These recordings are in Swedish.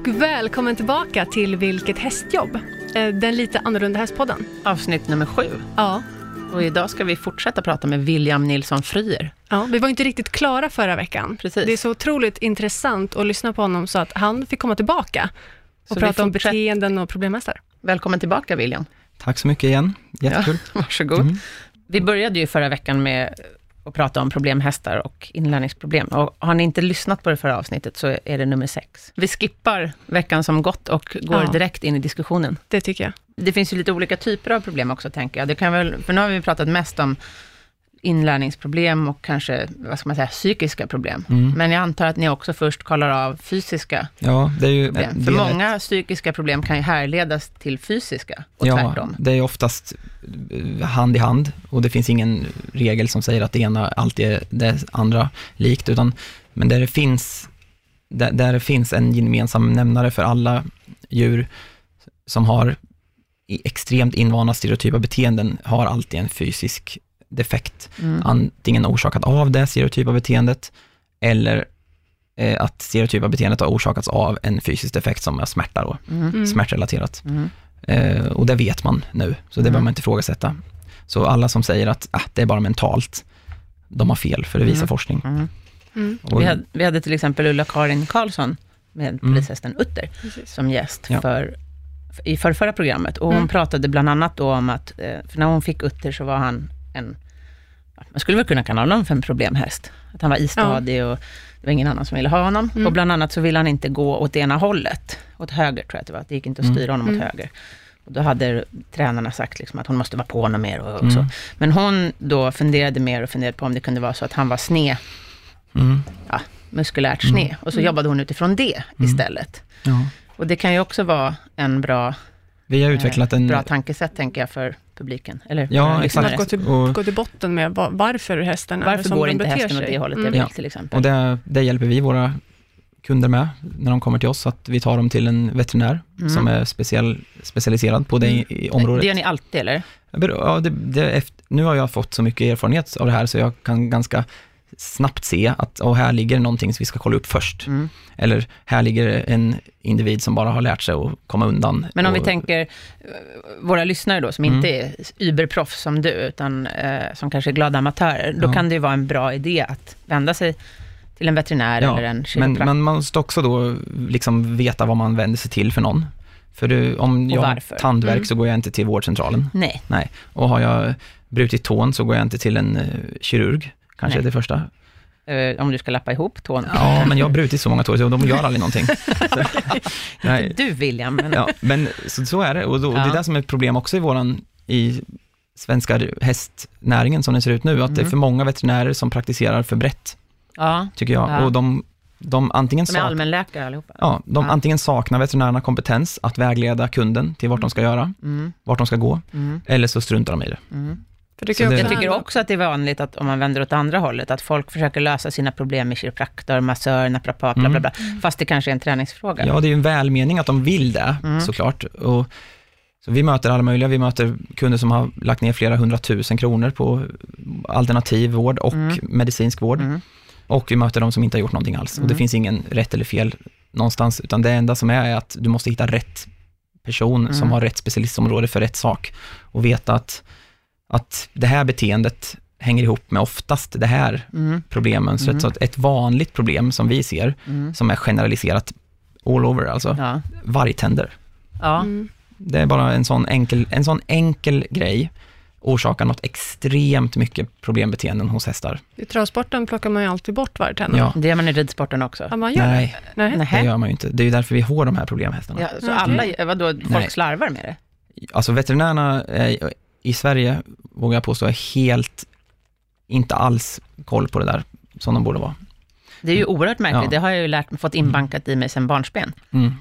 och välkommen tillbaka till Vilket hästjobb? Eh, Den lite annorlunda hästpodden. Avsnitt nummer sju. Ja. Och idag ska vi fortsätta prata med William Nilsson Fryer. ja, vi var inte riktigt klara förra veckan. Precis. Det är så otroligt intressant att lyssna på honom så att han fick komma tillbaka och Så prata om beteenden och problemhästar. Välkommen tillbaka William. Tack så mycket igen. Jättekul. Ja, varsågod. Mm. Vi började ju förra veckan med att prata om problemhästar och inlärningsproblem. Och har ni inte lyssnat på det förra avsnittet så är det nummer sex. Vi skippar veckan som gått och går Ja. direkt in i diskussionen. Det tycker jag. Det finns ju lite olika typer av problem också, tänker jag. Det kan väl, för nu har vi pratat mest om inlärningsproblem och kanske, vad ska man säga, psykiska problem. Mm. Men jag antar att ni också först kollar av fysiska Ja, det är ju... problem. det För många psykiska problem kan ju härledas till fysiska och ja, tvärtom. det är oftast eh, hand i hand och det finns ingen regel som säger att det ena alltid är det andra likt, utan men där det finns, där, där det finns en gemensam nämnare för alla djur som har extremt invana stereotypa beteenden har alltid en fysisk defekt. Mm. antingen orsakat av det stereotypa beteendet, eller eh, att stereotypa beteendet har orsakats av en fysisk defekt som är smärta då, Mm. Mm. smärtrelaterat. Mm. Eh, och det vet man nu, så det Mm. behöver man inte ifrågasätta. Så alla som säger att ah, det är bara mentalt, de har fel, för det visar Mm. forskning. Mm. Mm. Och, Vi, hade, vi hade till exempel Ulla-Karin Karlsson med polishästen Utter Precis. som gäst Ja. för, i förra programmet. Och hon Mm. pratade bland annat då om att, eh, för när hon fick Utter så var han en, ja, man skulle väl kunna kalla honom för en problemhäst. Att han var istadig och det var ingen annan som ville ha honom. Mm. Och bland annat så ville han inte gå åt ena hållet, åt höger tror jag att det var. Det gick inte att Mm. styra honom åt Mm. höger. Och då hade tränarna sagt liksom att hon måste vara på honom mer och, och Mm. så. Men hon då funderade mer och funderade på om det kunde vara så att han var sned mm, muskulärt Mm. sned. Och så jobbade hon utifrån det Mm. istället. ja. Och det kan ju också vara en bra, Vi har utvecklat en... bra tankesätt, tänker jag, för publiken. Eller Ja, exakt. Att gå till, Och- gå till botten med va- varför hästen är Varför som går den inte beter hästen åt sig. det hållet Mm. vill, Ja. till exempel? Och det, det hjälper vi våra kunder med när de kommer till oss, att vi tar dem till en veterinär Mm. som är speciell, specialiserad på det i, i området. Det gör ni alltid, eller? Ja, det, det, efter, nu har jag fått så mycket erfarenhet av det här, så jag kan ganska snabbt se att oh, här ligger någonting som vi ska kolla upp först. Mm. Eller här ligger en individ som bara har lärt sig att komma undan. Men om vi och, tänker, eh, våra lyssnare då, som Mm. inte är überproffs som du, utan eh, som kanske är glada amatörer, då Ja. kan det ju vara en bra idé att vända sig till en veterinär Ja, eller en men, kiropraktor. men man måste också då liksom veta vad man vänder sig till för någon. För du, om jag har tandvärk Mm. så går jag inte till vårdcentralen. Nej, Nej. Och har jag brutit tån så går jag inte till en eh, kirurg, kanske Nej. det första. eh, om du ska lappa ihop tån. Ja, men jag har brutit så många tår, så de gör aldrig någonting. Nej. Inte du William, men Ja, men så, så är det. Och då, Ja. det är det som är ett problem också i våran, i svenska hästnäringen som den ser ut nu, att det är Mm. för många veterinärer som praktiserar för brett, ja, tycker jag. Ja. Och de, de antingen de är sak, allmänläkare allihopa. ja, de Ja. antingen saknar veterinärerna kompetens att vägleda kunden till vart de ska göra, Mm, vart de ska gå, mm, eller så struntar de i det. Mm. För Jag tycker handla- också att det är vanligt att om man vänder åt andra hållet, att folk försöker lösa sina problem med kiropraktor, massör, naprapat, bla, bla, bla, fast det kanske är en träningsfråga. Ja, det är ju en välmening att de vill det, Mm. såklart. Och, så vi möter alla möjliga, vi möter kunder som har lagt ner flera hundratusen kronor på alternativ vård och Mm. medicinsk vård. Mm. Och vi möter de som inte har gjort någonting alls. Och det Mm. finns ingen rätt eller fel någonstans, utan det enda som är, är att du måste hitta rätt person som Mm. har rätt specialistområde för rätt sak. Och veta att, att det här beteendet hänger ihop med oftast det här Mm. problemen. Så, Mm. att, så att ett vanligt problem som vi ser, Mm. som är generaliserat all over, alltså Ja. vargtänder. Ja. Mm. Det är bara en sån enkel, en sån enkel grej orsakar något extremt mycket problembeteenden hos hästar. I travsporten plockar man ju alltid bort vargtänderna. Ja. Det gör man i ridsporten också. Ja, man gör Nej, det. Nej. det gör man ju inte. Det är ju därför vi har de här problemhästarna. Ja, så Okej. alla, vadå, folk Nej. slarvar med det? Alltså veterinärerna är, i Sverige, vågar jag påstå, är helt, inte alls koll på det där som de borde vara. Det är ju oerhört märkligt. Ja. Det har jag ju lärt, fått inbankat i mig sedan barnsben. Mm.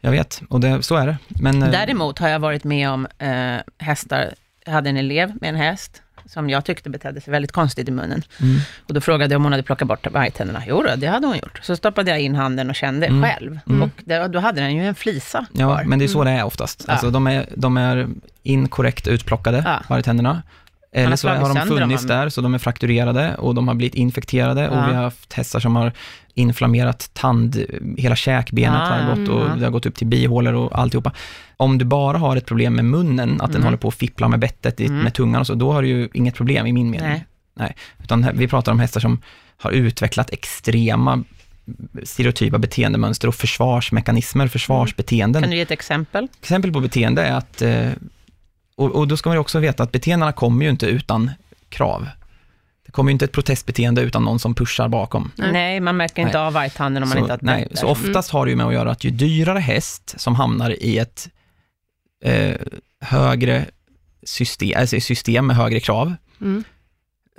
Jag vet, och det, så är det. Men, eh, Däremot har jag varit med om eh, hästar, jag hade en elev med en häst, som jag tyckte betedde sig väldigt konstigt i munnen. mm, Och då frågade jag om hon hade plockat bort vargtänderna. Jo då, det hade hon gjort. Så stoppade jag in handen och kände Mm. själv. Mm. Och det, då hade den ju en flisa ja, kvar. men det är så det är oftast. Ja. Alltså, de, är, de är inkorrekt utplockade, Ja. vargtänderna. Eller så har de funnits där, så de är frakturerade och de har blivit infekterade. Ja. Och vi har haft hästar som har inflammerat tand, hela käkbenet Ah, har gått och mm. det har gått upp till bihålor och alltihopa. Om du bara har ett problem med munnen, att den Mm. håller på att fippla med bettet Mm. med tungan och så, då har du ju inget problem i min mening. Nej. Utan här- vi pratar om hästar som har utvecklat extrema stereotypa beteendemönster och försvarsmekanismer, försvarsbeteenden. Kan du ge ett exempel? Exempel på beteende är att, eh, och, och då ska man ju också veta att beteendena kommer ju inte utan krav. Det kommer ju inte ett protestbeteende utan någon som pushar bakom. Nej. Man märker inte Nej. av vargtanden om man så, inte har nej, så oftast har det ju med att göra att ju dyrare häst som hamnar i ett eh, högre system, alltså system med högre krav, Mm.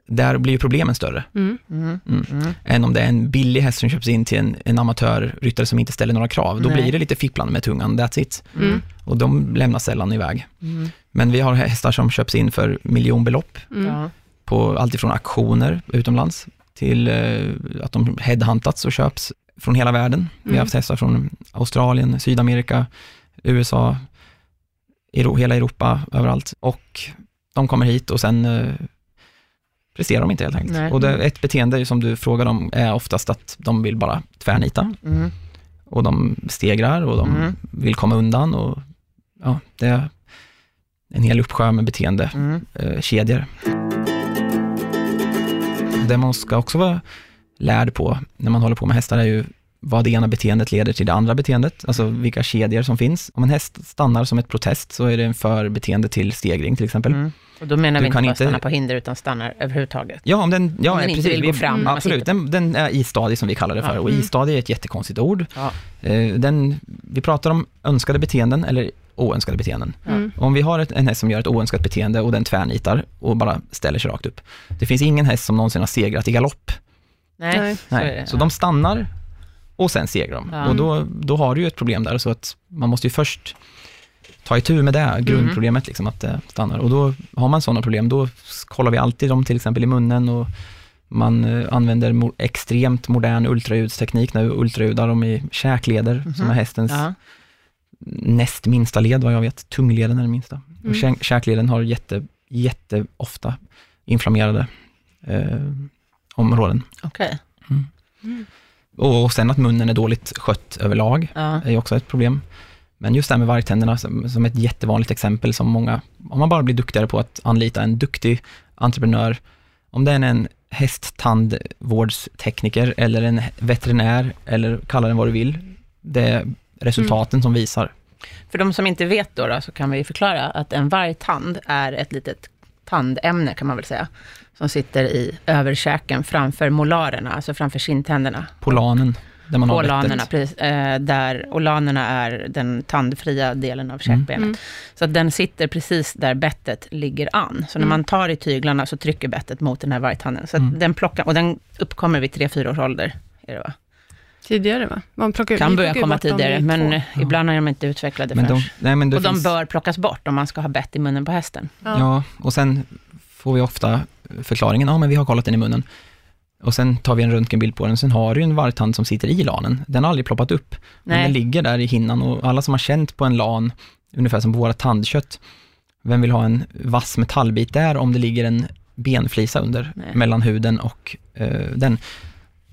där blir ju problemen större. Mm. Mm. Mm. Mm. än om det är en billig häst som köps in till en, en amatörryttare som inte ställer några krav. Då Nej. blir det lite fipplande med tungan, that's it. Mm. Och de lämnas sällan iväg. Mm. Men vi har hästar som köps in för miljonbelopp Mm. Ja. På alltifrån auktioner utomlands till eh, att de headhuntats och köps från hela världen. Vi har Mm. haft hästar från Australien, Sydamerika, USA, Euro, hela Europa, överallt. Och de kommer hit och sen eh, presterar de inte helt enkelt. Nej. Och det, ett beteende som du frågar om är oftast att de vill bara tvärnita Mm. och de stegrar och de Mm. vill komma undan och ja, det är en hel uppsjö med beteende Mm. eh, kedjor. Det man ska också vara lärd på när man håller på med hästar är ju vad det ena beteendet leder till det andra beteendet, alltså vilka kedjor som finns. Om en häst stannar som ett protest så är det en förbeteende till stegring till exempel. Mm. Och då menar Du vi inte kan bara inte- stanna på hinder, utan stannar överhuvudtaget. Ja, om den, ja, Om den inte precis. vill gå fram, mm, Absolut, den, den är i stadie som vi kallar det för Ja. och Mm. i-stadie är ett jättekonstigt ord. Ja. Eh, Den, vi pratar om önskade beteenden eller oönskade beteenden. Mm. Om vi har ett, en häst som gör ett oönskat beteende och den tvärnitar och bara ställer sig rakt upp. Det finns ingen häst som någonsin har segrat i galopp. Nej, Nej. så. Så de stannar och sen segrar de. Ja. Och då, då har du ju ett problem där, så att man måste ju först ta itu med det grundproblemet, liksom, att det stannar. Och då har man sådana problem, då kollar vi alltid dem till exempel i munnen och man eh, använder mo- extremt modern ultraljudsteknik när vi ultraljudar dem i käkleder, som är hästens Ja. Näst minsta led vad jag vet. Tungleden är den minsta. Mm. Och kä- käkleden har jätte, jätte ofta inflammerade eh, områden. Okej. Och sen att munnen är dåligt skött överlag Ja. är också ett problem. Men just det här med vargtänderna som, som ett jättevanligt exempel som många, om man bara blir duktigare på att anlita en duktig entreprenör, om det är en hästtandvårdstekniker eller en veterinär eller kalla den vad du vill, det resultaten som visar. För de som inte vet då, då, så kan vi förklara att en vargtand är ett litet tandämne, kan man väl säga, som sitter i överkäken framför molarerna, alltså framför kindtänderna. Polanen, där man har Olanerna, bettet. precis, eh, där olanerna är den tandfria delen av käkbenet. Mm. Så att den sitter precis där bettet ligger an. Så när Mm. man tar i tyglarna så trycker bettet mot den här vargtanden. Så att Mm. den plockar, och den uppkommer vid 3-4 års ålder. Är det va? Tidigare va? Man plockar, Kan börja komma tidigare, men två. eh, ibland är de inte utvecklade Men de, nej, men och de finns, bör plockas bort om man ska ha bett i munnen på hästen. Ja. Ja, och sen får vi ofta förklaringen, ja men vi har kollat den i munnen. Och sen tar vi en röntgenbild på den, sen har du ju en vargtand som sitter i lanen. Den har aldrig ploppat upp. Men den ligger där i hinnan och alla som har känt på en lan, ungefär som på våra tandkött, vem vill ha en vass metallbit där om det ligger en benflisa under, Nej. mellan huden och eh, den.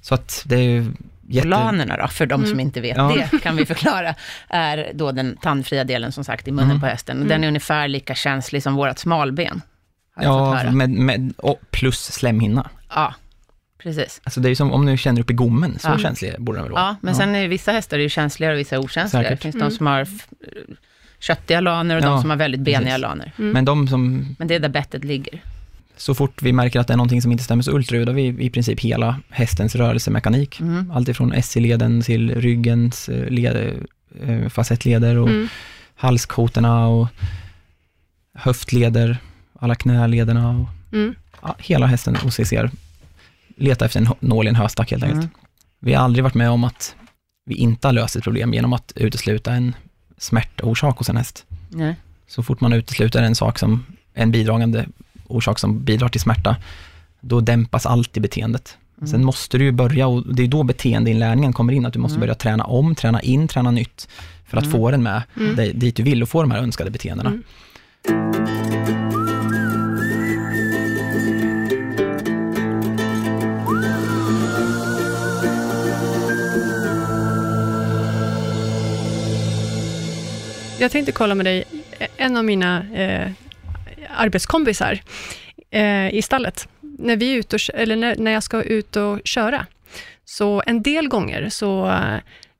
Så att det är ju jätte... Olanerna då, för de som Mm. inte vet Ja. det, kan vi förklara, är då den tandfria delen som sagt i munnen Mm. på hästen. Mm. Den är ungefär lika känslig som vårt smalben. Ja, med, med, och plus slemhinna. ja, precis. Alltså det är ju som om du känner upp i gommen, så Ja. känslig borde den väl vara. Ja, men sen är vissa hästar är ju känsligare och vissa är okänsligare. Säkert. Det finns Mm. de som har f- köttiga laner och de Ja, som har väldigt beniga precis. laner. Mm. Men de som Men det är där bettet ligger. Så fort vi märker att det är någonting som inte stämmer så ultraljudar vi i princip hela hästens rörelsemekanik. Mm. Allt ifrån SC-leden till ryggens eh, led, eh, facettleder och Mm. halskotorna och höftleder, alla knälederna och Mm. ja, hela hästen OCC. Leta efter en nål i en höstack helt enkelt. Mm. Vi har aldrig varit med om att vi inte har löst ett problem genom att utesluta en smärtorsak hos en häst. Nej. Så fort man utesluter en sak som en bidragande orsak som bidrar till smärta, då dämpas alltid beteendet. Mm. Sen måste du ju börja, och det är då beteendeinlärningen kommer in, att du måste mm. börja träna om, träna in, träna nytt, för att mm. få den med mm. dit du vill och få de här önskade beteendena. Mm. Jag tänkte kolla med dig, en av mina eh, arbetskompisar eh, i stallet, när, vi ute och, eller när, när jag ska ut och köra, så en del gånger så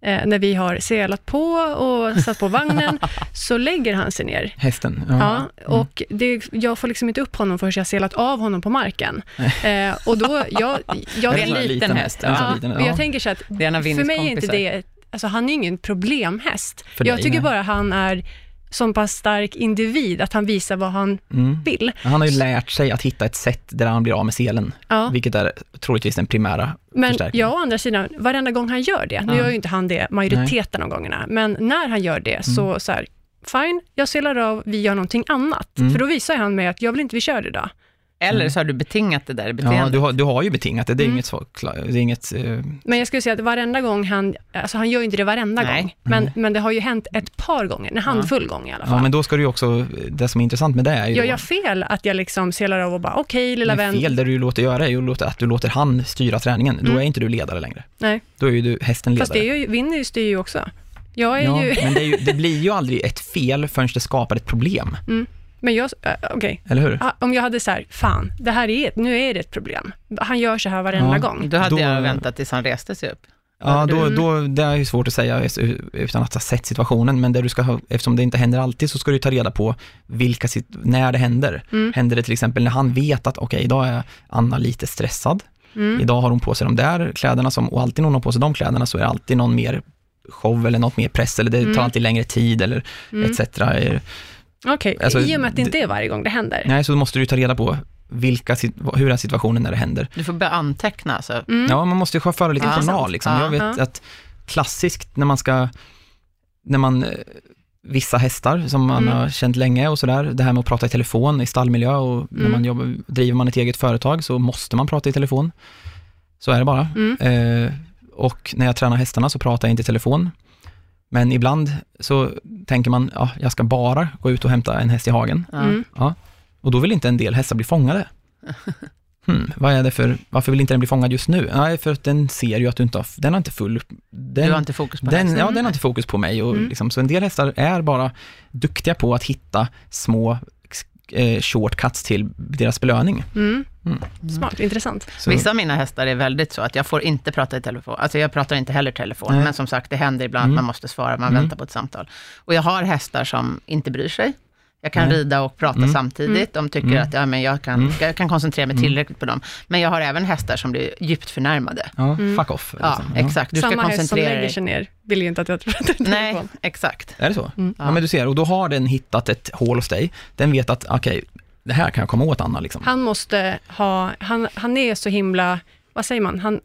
eh, när vi har selat på och satt på vagnen, så lägger han sig ner. Hästen? Ja, och det, jag får liksom inte upp honom förrän jag har selat av honom på marken. Eh, och då, jag, jag, Det är en här liten häst, sån Ja, liten, och jag tänker så att, för mig är inte det, alltså han är ingen problemhäst. Jag tycker bara han är så pass stark individ, att han visar vad han Mm. vill. Han har ju lärt sig att hitta ett sätt där han blir av med selen, Ja. vilket är troligtvis den primära Men jag å andra sidan, varenda gång han gör det, nu Ja. gör ju inte han det majoriteten av gångerna, men när han gör det så, så här, fine, jag selar av, vi gör någonting annat. Mm. För då visar han mig att jag vill inte vi kör idag. Eller så har du betingat det där beteendet. Ja, du har, du har ju betingat det, det är Mm. inget så, det är inget, eh, Men jag skulle säga att varenda gång han, alltså han gör ju inte det varenda Nej. gång, men, men det har ju hänt ett par gånger, en handfull gånger i alla fall. ja men då ska du ju också, det som är intressant med det är ju Gör då- jag fel att jag liksom selar av och bara, okej lilla Men vän. fel, det du låter göra är ju att du låter han styra träningen. Då Mm. är inte du ledare längre. Nej, Då är ju du hästen ledare. fast det är ju, Winnie styr ju också. Jag är ja, ju, men det, är ju, det blir ju aldrig ett fel förrän det skapar ett problem, men jag, äh, okej. eller hur? Ah, Om jag hade så här, fan, det här är, ett- nu är det ett problem. Han gör så här varenda Ja. gång. Då hade Då- jag väntat tills han reste sig upp. Ja, du- då, då, det är ju svårt att säga utan att ha sett situationen, men det du ska ha, eftersom det inte händer alltid, så ska du ta reda på vilka, när det händer. Mm. Händer det till exempel när han vet att, okej, idag är Anna lite stressad, Mm. idag har hon på sig de där kläderna, som, och alltid när hon har på sig de kläderna så är det alltid någon mer show eller något mer press, eller det Mm. tar alltid längre tid, eller Mm. etc. Okej, Alltså, i och med att det inte är varje gång det händer. Nej, så måste du ta reda på vilka, hur är situationen när det händer. Du får börja anteckna alltså. Mm. Ja, man måste ju föra lite Ja, journal liksom. Ja. Jag vet Ja. att klassiskt när man ska, när man, eh, vissa hästar som man Mm. har känt länge och sådär, det här med att prata i telefon i stallmiljö och när Mm. man jobbar, driver man ett eget företag så måste man prata i telefon. Så är det bara. Mm. Eh, och när jag tränar hästarna så pratar jag inte i telefon. Men ibland så tänker man, ja, jag ska bara gå ut och hämta en häst i hagen. Ja. Mm. Och då vill inte en del hästar bli fångade. Hmm, vad är det för, varför vill inte den bli fångad just nu? Nej, för att den ser ju att du inte har, den har inte full, den, Du har inte fokus på den, hästen. ja, den har inte fokus på mig. Och Mm. liksom, så en del hästar är bara duktiga på att hitta små eh, shortcuts till deras belöning. Mm. Mm. Smart, intressant. Så, Vissa av mina hästar är väldigt så att jag får inte prata i telefon. Alltså jag pratar inte heller i telefon, Nej. men som sagt, det händer ibland Mm. att man måste svara, man Mm. väntar på ett samtal. Och jag har hästar som inte bryr sig. Jag kan Nej. rida och prata Mm. samtidigt. De tycker Mm. att ja, men jag, kan, Mm. jag kan koncentrera mig Mm. tillräckligt på dem. Men jag har även hästar som blir djupt förnärmade. ja, Mm. fuck off. Ja, liksom. exakt. Du ska Samma häst som koncentrera lägger dig. sig ner vill ju inte att jag pratar i Nej, exakt. Är det så? Mm. Ja. men du ser, och då har den hittat ett hål hos dig. Den vet att, okej, det här kan jag komma åt Anna liksom. Han måste ha, han, han är så himla, vad säger man, han,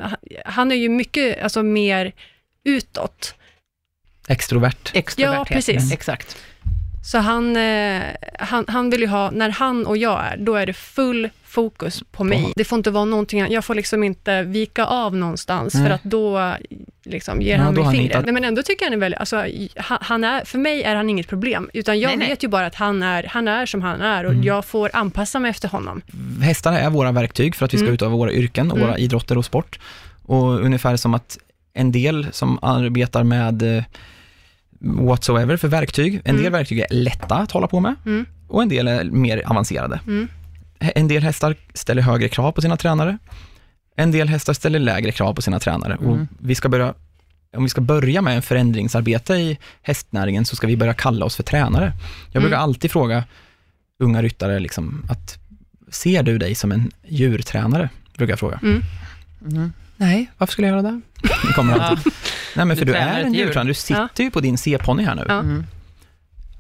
han- är ju mycket, alltså mer utåt. Extrovert. Extroverthet. Ja, precis. Exakt. Så han, eh, han, han vill ju ha, när han och jag är, då är det full fokus på mig. Det får inte vara någonting, jag får liksom inte vika av någonstans, Nej. för att då liksom ger Ja, han mig fingret. hittat- Nej, men ändå tycker jag han är väldigt, alltså, han, är, för mig är han inget problem, utan jag Nej, nej. vet ju bara att han är, han är som han är och Mm. jag får anpassa mig efter honom. Hästar är våra verktyg för att vi ska Mm. utöva våra yrken, och våra Mm. idrotter och sport. Och ungefär som att en del som arbetar med eh, whatsoever för verktyg, en del Mm. verktyg är lätta att hålla på med Mm. och en del är mer avancerade. Mm. En del hästar ställer högre krav på sina tränare. En del hästar ställer lägre krav på sina tränare. Och vi ska börja, om vi ska börja med en förändringsarbete i hästnäringen så ska vi börja kalla oss för tränare. Jag brukar Mm. alltid fråga unga ryttare liksom att ser du dig som en djurtränare? Brukar jag fråga. Mm. Mm. Nej, varför skulle jag göra det? Det kommer Ja. Nej men för Du du, är en djur. djurtränare, du sitter Ja. ju på din C-ponny här nu. Ja. Mm.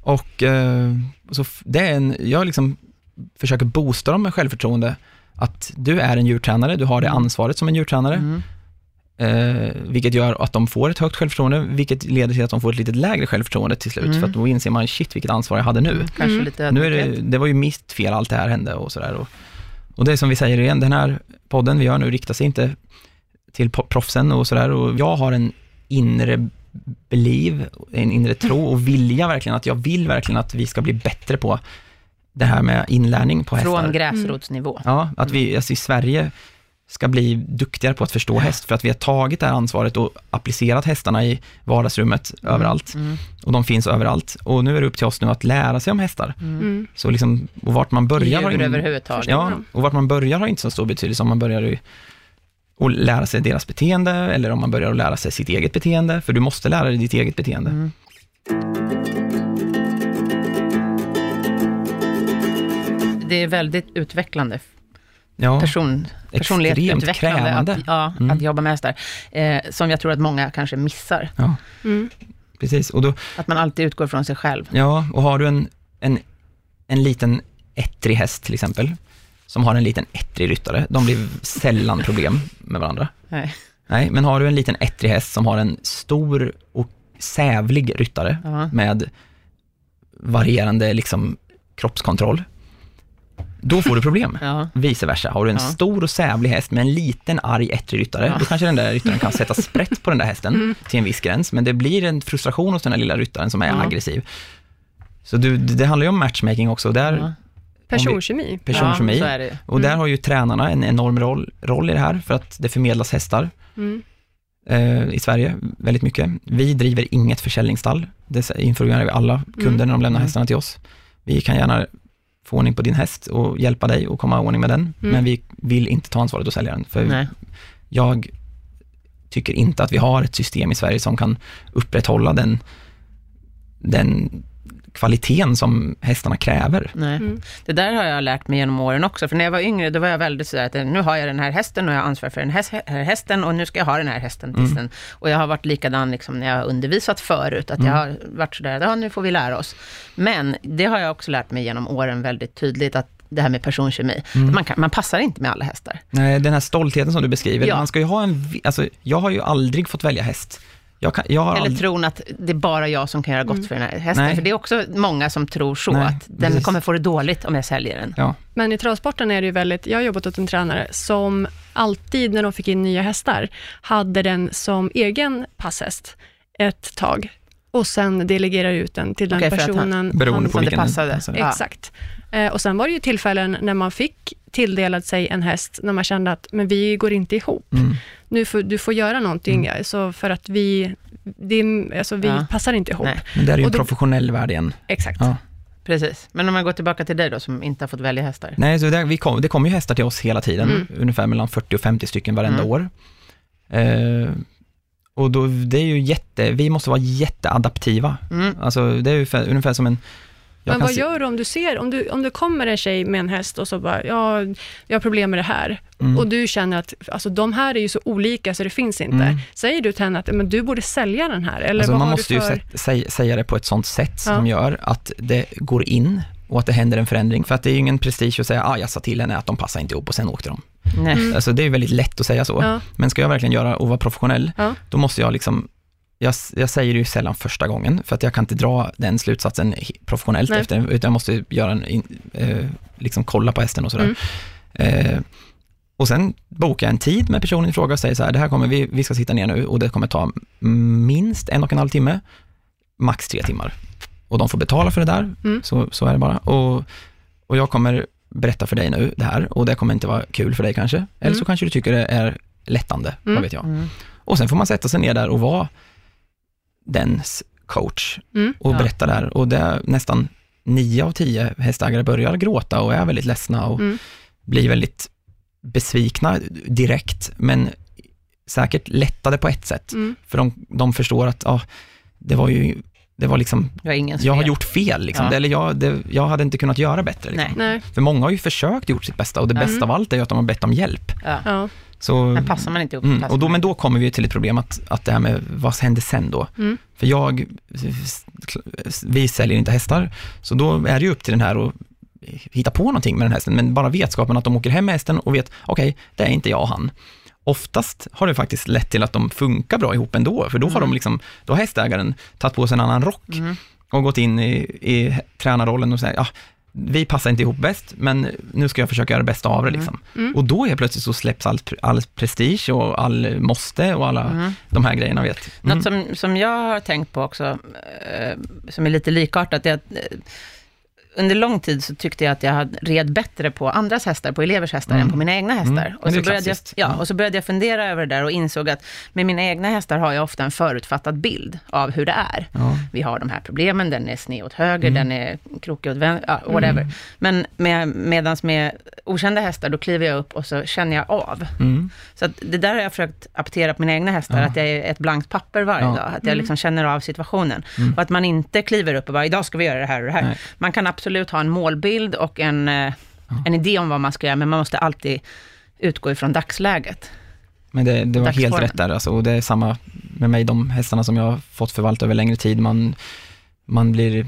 Och eh, så det är en, jag liksom försöker boosta dem med självförtroende, att du är en djurtränare, du har det Mm. ansvaret som en djurtränare, Mm. eh, vilket gör att de får ett högt självförtroende, vilket leder till att de får ett lite lägre självförtroende till slut, Mm. för att då inser man, shit vilket ansvar jag hade nu. Kanske Mm. lite Nu är det, det var ju mitt fel allt det här hände och sådär. Och, och det är som vi säger igen, den här podden vi gör nu riktar sig inte till proffsen och sådär. Och jag har en inre beliv, en inre tro och vilja verkligen, att jag vill verkligen att vi ska bli bättre på det här med inlärning på hästar. Från gräsrotsnivå. Ja, att vi, alltså i Sverige ska bli duktigare på att förstå häst, för att vi har tagit det här ansvaret och applicerat hästarna i vardagsrummet överallt. Mm. Och de finns överallt. Och nu är det upp till oss nu att lära sig om hästar. Mm. Så liksom, och vart man börjar har Djur ingen- överhuvudtaget. Ja, och vart man börjar har inte så stor betydelse om man börjar i- att lära sig deras beteende eller om man börjar att lära sig sitt eget beteende, för du måste lära dig ditt eget beteende. Mm. Det är väldigt utvecklande, Ja, person, personlighet extremt utvecklande krävande. att, ja, Mm. att jobba med hästar. Eh, som jag tror att många kanske missar. ja, Mm. precis. Och, då, Att man alltid utgår från sig själv. ja, och har du en, en, en liten ettrig häst till exempel, som har en liten ettrig ryttare, de blir sällan problem med varandra. Nej. Nej, men har du en liten ettrig häst som har en stor och sävlig ryttare Ja. med varierande liksom, kroppskontroll, då får du problem. Ja. Vice versa. Har du en Ja. stor och sävlig häst med en liten arg ettrig ryttare, Ja. då kanske den där ryttaren kan sätta sprätt på den där hästen till en viss gräns, men det blir en frustration hos den här lilla ryttaren som är Ja. aggressiv. Så du, det handlar ju om matchmaking också, där, Ja. Personkemi. personkemi. Ja, och där har ju tränarna en enorm roll, roll i det här, för att det förmedlas hästar Mm. eh, i Sverige, väldigt mycket. Vi driver inget försäljningsstall. Det informerar vi alla kunder när de lämnar Mm. hästarna till oss. Vi kan gärna få ordning på din häst och hjälpa dig att komma i ordning med den, Mm. men vi vill inte ta ansvaret att sälja den. För Nej. jag tycker inte att vi har ett system i Sverige som kan upprätthålla den, den kvaliteten som hästarna kräver. Nej. Mm. Det där har jag lärt mig genom åren också, för när jag var yngre, då var jag väldigt sådär att nu har jag den här hästen och jag har ansvar för den här hästen och nu ska jag ha den här hästen tills Mm. den... Och jag har varit likadan liksom när jag har undervisat förut, att jag Mm. har varit sådär, ja nu får vi lära oss. Men det har jag också lärt mig genom åren väldigt tydligt, att det här med personkemi, Mm. man, kan, man passar inte med alla hästar. Nej, den här stoltheten som du beskriver, Ja. man ska ju ha en, alltså jag har ju aldrig fått välja häst. Jag, kan, jag har Eller aldrig, tron att det är bara jag som kan göra gott för den här hästen. Nej. För det är också många som tror så, Nej, att den precis. kommer få det dåligt om jag säljer den. ja, Men i travsporten är det ju väldigt, jag har jobbat åt en tränare som alltid när de fick in nya hästar, hade den som egen passhäst ett tag och sen delegerar ut den till den för att han- personen. beroende han- på som det vilken passade. Ja. Exakt. Eh, och sen var det ju tillfällen när man fick tilldelad sig en häst, när man kände att men vi går inte ihop. Mm. Nu får, du får göra någonting, så för att vi, det, är- alltså, vi Ja. passar inte ihop. Nej. Men det är ju en då- professionell värld igen. Exakt. Ja. Precis. Men om man går tillbaka till dig då, som inte har fått välja hästar. Nej, så det, vi kom, det kommer ju hästar till oss hela tiden, Mm. ungefär mellan 40 och 50 stycken varenda Mm. år. Eh, och då, det är ju jätte, vi måste vara jätteadaptiva. Mm. Alltså det är ju ungefär som en... jag Men vad se- gör du om du ser, om, du, om det kommer en tjej med en häst och så bara, ja, jag har problem med det här. Mm. Och du känner att alltså, de här är ju så olika så det finns inte. Mm. Säger du till henne att men du borde sälja den här? Eller Alltså vad man har måste du ju för... sätt, säg, säga det på ett sånt sätt Ja. som gör att det går in och att det händer en förändring. För att det är ju ingen prestige att säga, ah, jag sa till henne att de passar inte ihop och sen åkte de. Nej. Mm. Alltså det är ju väldigt lätt att säga så. Ja. Men ska jag verkligen göra och vara professionell, Ja. då måste jag liksom, jag, jag säger det ju sällan första gången, för att jag kan inte dra den slutsatsen professionellt Nej. efter, utan jag måste göra en, in, eh, liksom kolla på hästen och sådär. Mm. Eh, och sen bokar jag en tid med personen i fråga och säger så här, det här kommer vi, vi ska sitta ner nu och det kommer ta minst en och en halv timme, max tre timmar. Och de får betala för det där, Mm. så, så är det bara. Och, och jag kommer berätta för dig nu det här och det kommer inte vara kul för dig kanske. Eller Mm. så kanske du tycker det är lättande, Mm. vad vet jag. Mm. Och sen får man sätta sig ner där och vara dens coach Mm. och Ja. berätta där. Och det är nästan nio av tio hästägare börjar gråta och är väldigt ledsna och Mm. blir väldigt besvikna direkt, men säkert lättade på ett sätt. Mm. För de, de förstår att ah, det var ju, det var liksom, Det var ingens jag har gjort fel, liksom. Ja. eller jag, det, jag hade inte kunnat göra bättre. Liksom. Nej. Nej. För många har ju försökt gjort sitt bästa och det Mm. bästa av allt är ju att de har bett om hjälp. Ja. Så, Men passar man inte ihop, Mm, och då, men då kommer vi till ett problem att, att det här med vad händer sen då? Mm. För jag, vi säljer inte hästar, så då är det ju upp till den här att hitta på någonting med den hästen, men bara vetskapen att de åker hem med hästen och vet, okej, det är inte jag och han. Oftast har det faktiskt lett till att de funkar bra ihop ändå, för då har Mm. de liksom, då har hästägaren tagit på sig en annan rock Mm. och gått in i, i tränarrollen och säger, ja, vi passar inte ihop bäst, men nu ska jag försöka göra det bästa av det. Mm. Liksom. Mm. Och då är plötsligt så släpps all, all prestige och all måste och alla Mm. de här grejerna vet. Mm. Något som, som jag har tänkt på också, eh, som är lite likartat, är att eh, under lång tid så tyckte jag att jag hade red bättre på andras hästar, på elevers hästar, Mm. än på mina egna hästar. Mm. Och, så började jag, ja, Ja. och så började jag fundera över det där och insåg att med mina egna hästar har jag ofta en förutfattad bild av hur det är. Ja. Vi har de här problemen, den är sned åt höger, Mm. den är krokig åt vänster, ja, whatever. Men med, medans med okända hästar, då kliver jag upp och så känner jag av. Mm. Så att det där har jag försökt aptera på mina egna hästar, Ja. att jag är ett blankt papper varje Ja. dag. Att jag liksom känner av situationen. Mm. Och att man inte kliver upp och bara, idag ska vi göra det här och det här. Nej. Man kan absolut ha en målbild och en, eh, en idé om vad man ska göra, men man måste alltid utgå ifrån dagsläget. Men det, det var helt rätt där, alltså, och det är samma med mig, de hästarna som jag har fått förvalta över längre tid, man, man blir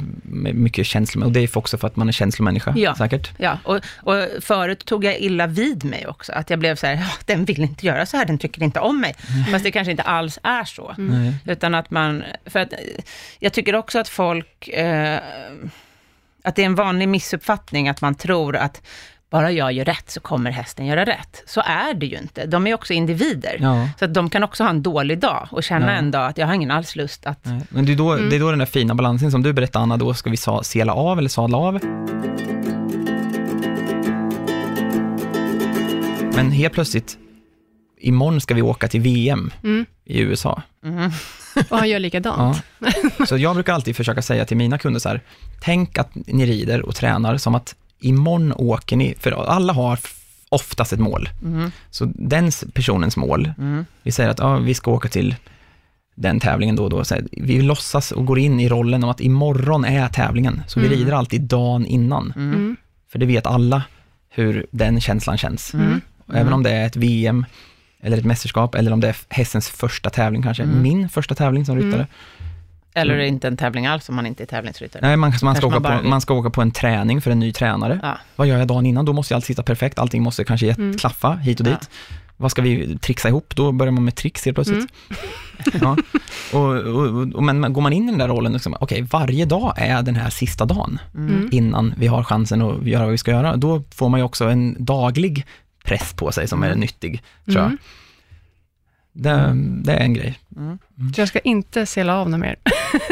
mycket känslomässig, och det är också för att man är känslomänniska, Ja. säkert. Ja, och, och förut tog jag illa vid mig också, att jag blev så här, "Ja, den vill inte göra så här, den tycker inte om mig. Fast det kanske inte alls är så. Nej. Utan att man, för att jag tycker också att folk, eh, att det är en vanlig missuppfattning att man tror att bara jag gör rätt så kommer hästen göra rätt. Så är det ju inte. De är också individer. Ja. Så att de kan också ha en dålig dag och känna Ja. en dag att jag har ingen alls lust att... Nej. Men det är, då, Mm. det är då den där fina balansen som du berättade Anna, då ska vi sela av eller sadla av. Men helt plötsligt, imorgon ska vi åka till VM Mm. i USA. Mm. Och han gör likadant. Ja. Så jag brukar alltid försöka säga till mina kunder så här, tänk att ni rider och tränar som att imorgon åker ni, för alla har oftast ett mål. Mm. Så den personens mål, Mm. vi säger att ja, vi ska åka till den tävlingen då och då. Så här, vi låtsas och går in i rollen om att imorgon är tävlingen. Så vi Mm. rider alltid dagen innan. Mm. Mm. För det vet alla hur den känslan känns. Mm. Och Även om det är ett VM, eller ett mästerskap, eller om det är hästens första tävling kanske. Mm. Min första tävling som ryttare. Eller Mm. inte en tävling alls om man inte är tävlingsryttare. Nej, man, man, ska åka man bara på, man ska åka på en träning för en ny tränare. Ja. Vad gör jag dagen innan? Då måste allt sitta perfekt, allting måste kanske Mm. klaffa hit och Ja. dit. Vad ska vi trixa ihop? Då börjar man med tricks helt plötsligt. Mm. Ja. Och, och, och, men går man in i den där rollen, liksom, okej, varje dag är den här sista dagen Mm. innan vi har chansen att göra vad vi ska göra. Då får man ju också en daglig press på sig som är Mm. nyttig, tror jag. Mm. Det, det är en grej. Mm. Så jag ska inte sela av något mer.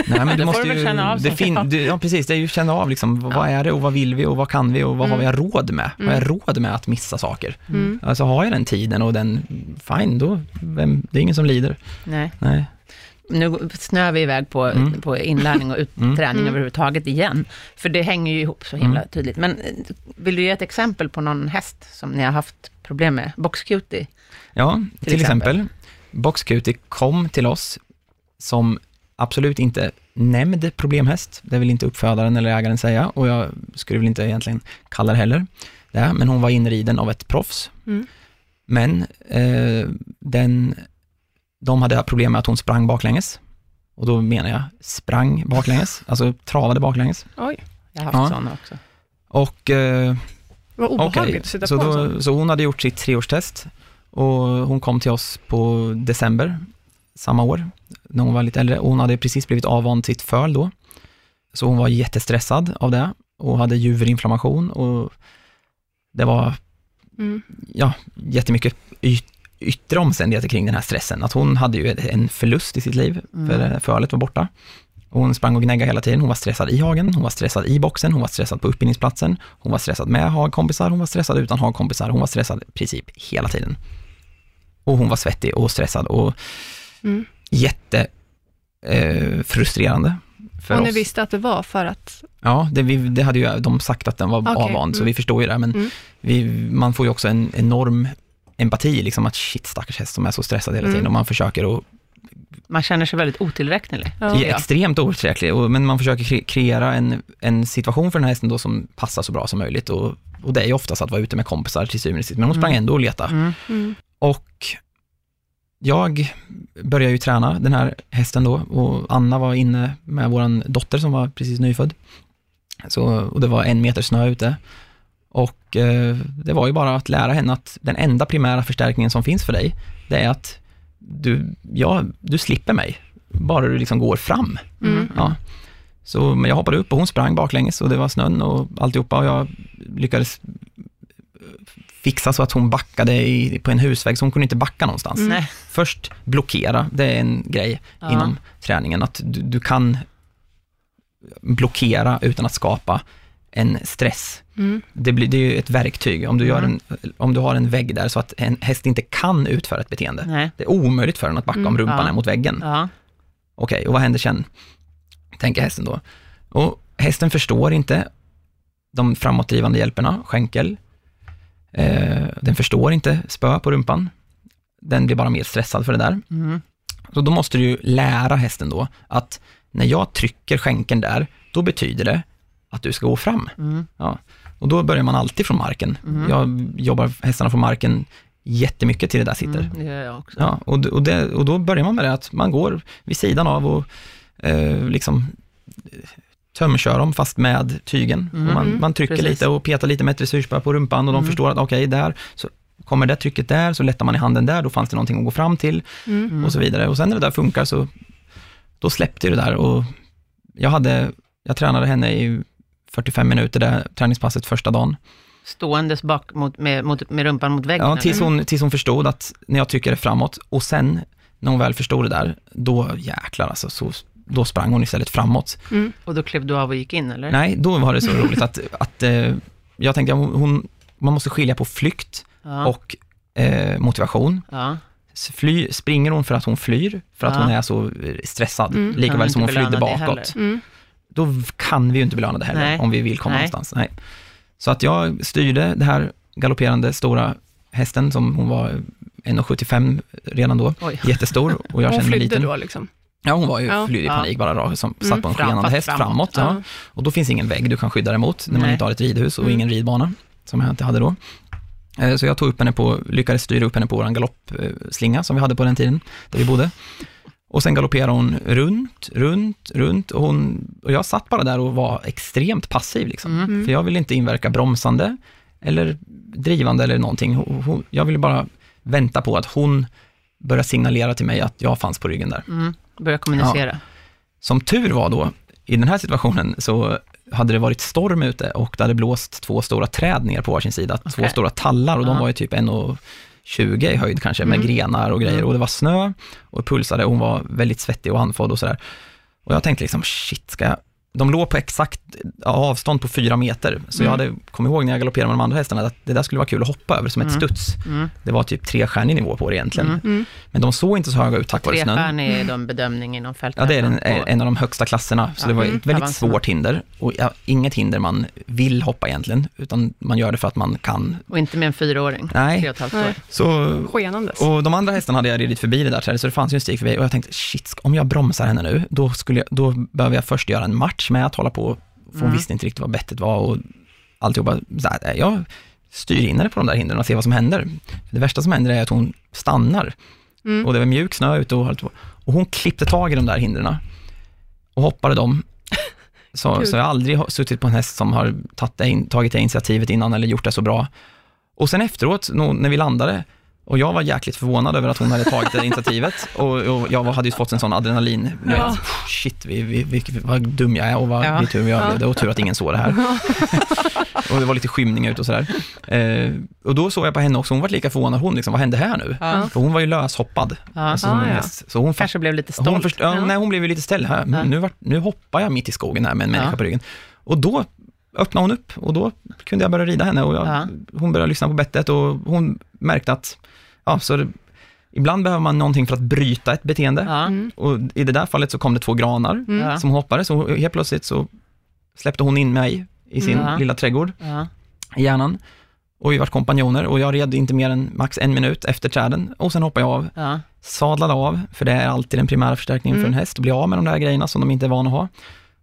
Nej, men du måste ju, känna av det fin, du, Ja, precis. Det är ju känna av liksom, vad- Ja. vad är det och vad vill vi och vad kan vi och vad har vi Mm. råd med? Vad har jag råd med att missa saker? Mm. Alltså har jag den tiden och den, fine, då, vem, det är ingen som lider. Nej. Nej. Nu snöar vi iväg på, Mm. på inlärning och ut, Mm. träning Mm. överhuvudtaget igen. För det hänger ju ihop så himla Mm. tydligt. Men eh, vill du ge ett exempel på någon häst som ni har haft problem med? Boxcutie? Ja, till, Till exempel. exempel, Boxcutie kom till oss som absolut inte nämnd problemhäst, det vill inte uppfödaren eller ägaren säga och jag skulle väl inte egentligen kalla det heller det, men hon var inriden av ett proffs. Mm. Men eh, den, de hade problem med att hon sprang baklänges. Och då menar jag sprang baklänges, alltså travade baklänges. Oj, Jag har haft Ja. sådana också. Och eh, vad obehagligt Okej, att sitta så, på en då, sån. så hon hade gjort sitt treårstest och hon kom till oss på december samma år, när hon var lite äldre. Och hon hade precis blivit avvand sitt föl då. Så hon var jättestressad av det och hade juverinflammation och det var Mm. ja, jättemycket yttre omständigheter kring den här stressen. Att hon hade ju en förlust i sitt liv, Mm. för fölet var borta. Och hon sprang och gnäggade hela tiden. Hon var stressad i hagen, hon var stressad i boxen, hon var stressad på utbildningsplatsen, hon var stressad med hagkompisar, hon var stressad utan hagkompisar, hon var stressad i princip hela tiden. Och hon var svettig och stressad och Mm. jätte eh, för Och ni oss. visste att det var för att... Ja, det, vi, det hade ju de sagt att den var Okej, avvand, så mm. vi förstår ju det, men Mm. vi, man får ju också en enorm empati, liksom att shit, stackars häst som är så stressad hela tiden Mm. och man försöker att Man känner sig väldigt otillräcklig. Ja. extremt otillräcklig, och- men man försöker kre- kreera en, en situation för den här hästen då som passar så bra som möjligt och, och det är ju oftast att vara ute med kompisar till syvende och sist, men hon sprang Mm. ändå och letade. Mm. Mm. Och jag började ju träna den här hästen då och Anna var inne med vår dotter som var precis nyfödd. Så, och det var en meter snö ute. Och eh, det var ju bara att lära henne att den enda primära förstärkningen som finns för dig, det är att du, ja, du slipper mig, bara du liksom går fram. Mm. Ja. Så men jag hoppade upp och hon sprang baklänges och det var snön och alltihopa och jag lyckades fixa så att hon backade i, på en husväg, så hon kunde inte backa någonstans. Mm. Först blockera, det är en grej Ja. inom träningen, att du, du kan blockera utan att skapa en stress. Mm. Det, blir, det är ju ett verktyg. Om du, gör en, om du har en vägg där så att en häst inte kan utföra ett beteende. Nej. Det är omöjligt för den att backa om Mm. rumpan Ja. är mot väggen. Ja. Okej, och vad händer sen? Tänker hästen då. Och hästen förstår inte de framåtdrivande hjälperna, skänkel. Eh, den förstår inte spö på rumpan. Den blir bara mer stressad för det där. Mm. Så då måste du ju lära hästen då att när jag trycker skänkeln där, då betyder det att du ska gå fram. Mm. Ja. Och då börjar man alltid från marken. Mm. Jag jobbar hästarna från marken jättemycket till det där sitter. Mm, det jag också. Ja, och, och, det, och då börjar man med det att man går vid sidan av och eh, liksom tömkör dem fast med tygen. Mm. Man, man trycker Precis. lite och petar lite med ett dressyrspö på rumpan och de Mm. förstår att okej, där så kommer det trycket där, så lättar man i handen där, då fanns det någonting att gå fram till Mm. Och så vidare. Och sen när det där funkar så, då släppte det där och jag hade, jag tränade henne i 45 minuter det träningspasset första dagen. Ståendes bak mot, med, mot, med rumpan mot väggen? Ja, tills hon, tills hon förstod att när jag trycker det framåt och sen när hon väl förstod det där, då jäklar alltså, så, då sprang hon istället framåt. Mm. Och då klev du av och gick in, eller? Nej, då var det så roligt att, att eh, jag tänkte, hon, man måste skilja på flykt Ja. och eh, motivation. ja. Fly, springer hon för att hon flyr, för att Ja. hon är så eh, stressad, Mm. lika Kan väl som hon flydde bakåt. Mm. då kan vi ju inte belöna det heller, Nej. om vi vill komma Nej. någonstans. Nej. Så att jag styrde det här galopperande stora hästen, som hon var 1,75 redan då, Oj. jättestor, och jag Hon kände mig liten. då liksom. Ja, hon var ju Ja. flydde i Ja. panik bara, rakt, som Mm. satt på en skenande häst framåt. framåt. ja. Ja. Och då finns ingen vägg du kan skydda dig mot, när man Nej. inte har ett ridhus och Mm. ingen ridbana, som jag inte hade då. Eh, Så jag tog upp henne på, lyckades styra upp henne på vår galoppslinga som vi hade på den tiden, där vi bodde. Och sen galopperade hon runt, runt, runt och, hon, och jag satt bara där och var extremt passiv. Liksom. Mm. För jag ville inte inverka bromsande eller drivande eller någonting. Hon, jag ville bara vänta på att hon började signalera till mig att jag fanns på ryggen där. Mm. Börja kommunicera. Som tur var då, i den här situationen, så hade det varit storm ute och det hade blåst två stora träd ner på varsin sida. Två Okej. stora tallar och de Ja. var ju typ 1,20 i höjd kanske, med Mm. grenar och grejer. Mm. Och det var snö och pulsade och hon var väldigt svettig och andfådd och sådär. Och jag tänkte liksom, shit, ska jag... De låg på exakt avstånd på fyra meter, så jag Mm. hade, kom ihåg när jag galopperade med de andra hästarna, att det där skulle vara kul att hoppa över som ett Mm. studs. Mm. Det var typ trestjärnig nivå på det egentligen. Mm. Mm. Men de såg inte så höga ut tack vare snön. Trestjärnig är de bedömning inom fältet. Ja, det är den, en av de högsta klasserna, så Ja, det var mm, ett väldigt avancemang. svårt hinder. Och ja, inget hinder man vill hoppa egentligen, utan man gör det för att man kan. Och inte med en fyraåring. Nej. Tre och ett halvt Nej. år. Så, Skenandes. och de andra hästarna hade jag ridit förbi det där trädet, så det fanns ju en stig förbi. Och jag tänkte, shit, om jag bromsar henne nu, då, skulle jag, då behöver jag först göra en match med att hålla på, för hon Mm. visste inte riktigt vad bettet var och alltihopa. Så här, jag styr in henne på de där hindren och ser vad som händer. Det värsta som händer är att hon stannar Mm. och det var mjuk snö ute och. Och hon klippte tag i de där hindren och hoppade dem. Så, så jag har aldrig suttit på en häst som har tagit det, in, tagit det initiativet innan eller gjort det så bra. Och sen efteråt, när vi landade, och jag var jäkligt förvånad över att hon hade tagit det initiativet och, och jag var- hade ju fått en sån adrenalin, Ja. vet, shit, vi, vi, vi, vad dum jag är och vad Ja. ja. tur vi överlevde och tur att ingen såg det här. och det var lite skymning ut och sådär. Eh, och då såg jag på henne också, hon var lika förvånad, hon liksom, vad hände här nu? Ja. För hon var ju löshoppad. Ja. Alltså, Ah, ja. Så hon Kanske blev lite stolt. hon först, ja. Nej, hon blev ju lite ställd här. Nu, vart, nu hoppar jag mitt i skogen här med en människa på ryggen. Och då öppnade hon upp och då kunde jag börja rida henne och jag, Ja. hon började lyssna på bettet och hon märkte att, ja, så det, ibland behöver man någonting för att bryta ett beteende. Ja. Mm. Och i det där fallet så kom det två granar Mm. Som hoppade, så helt plötsligt så släppte hon in mig i sin Ja. lilla trädgård Ja. i hjärnan. Och vi var kompanjoner och jag red inte mer än max en minut efter träden och sen hoppade jag av Ja. sadlade av, för det är alltid den primära förstärkningen Mm. för en häst, att bli av med de där grejerna som de inte är vana att ha.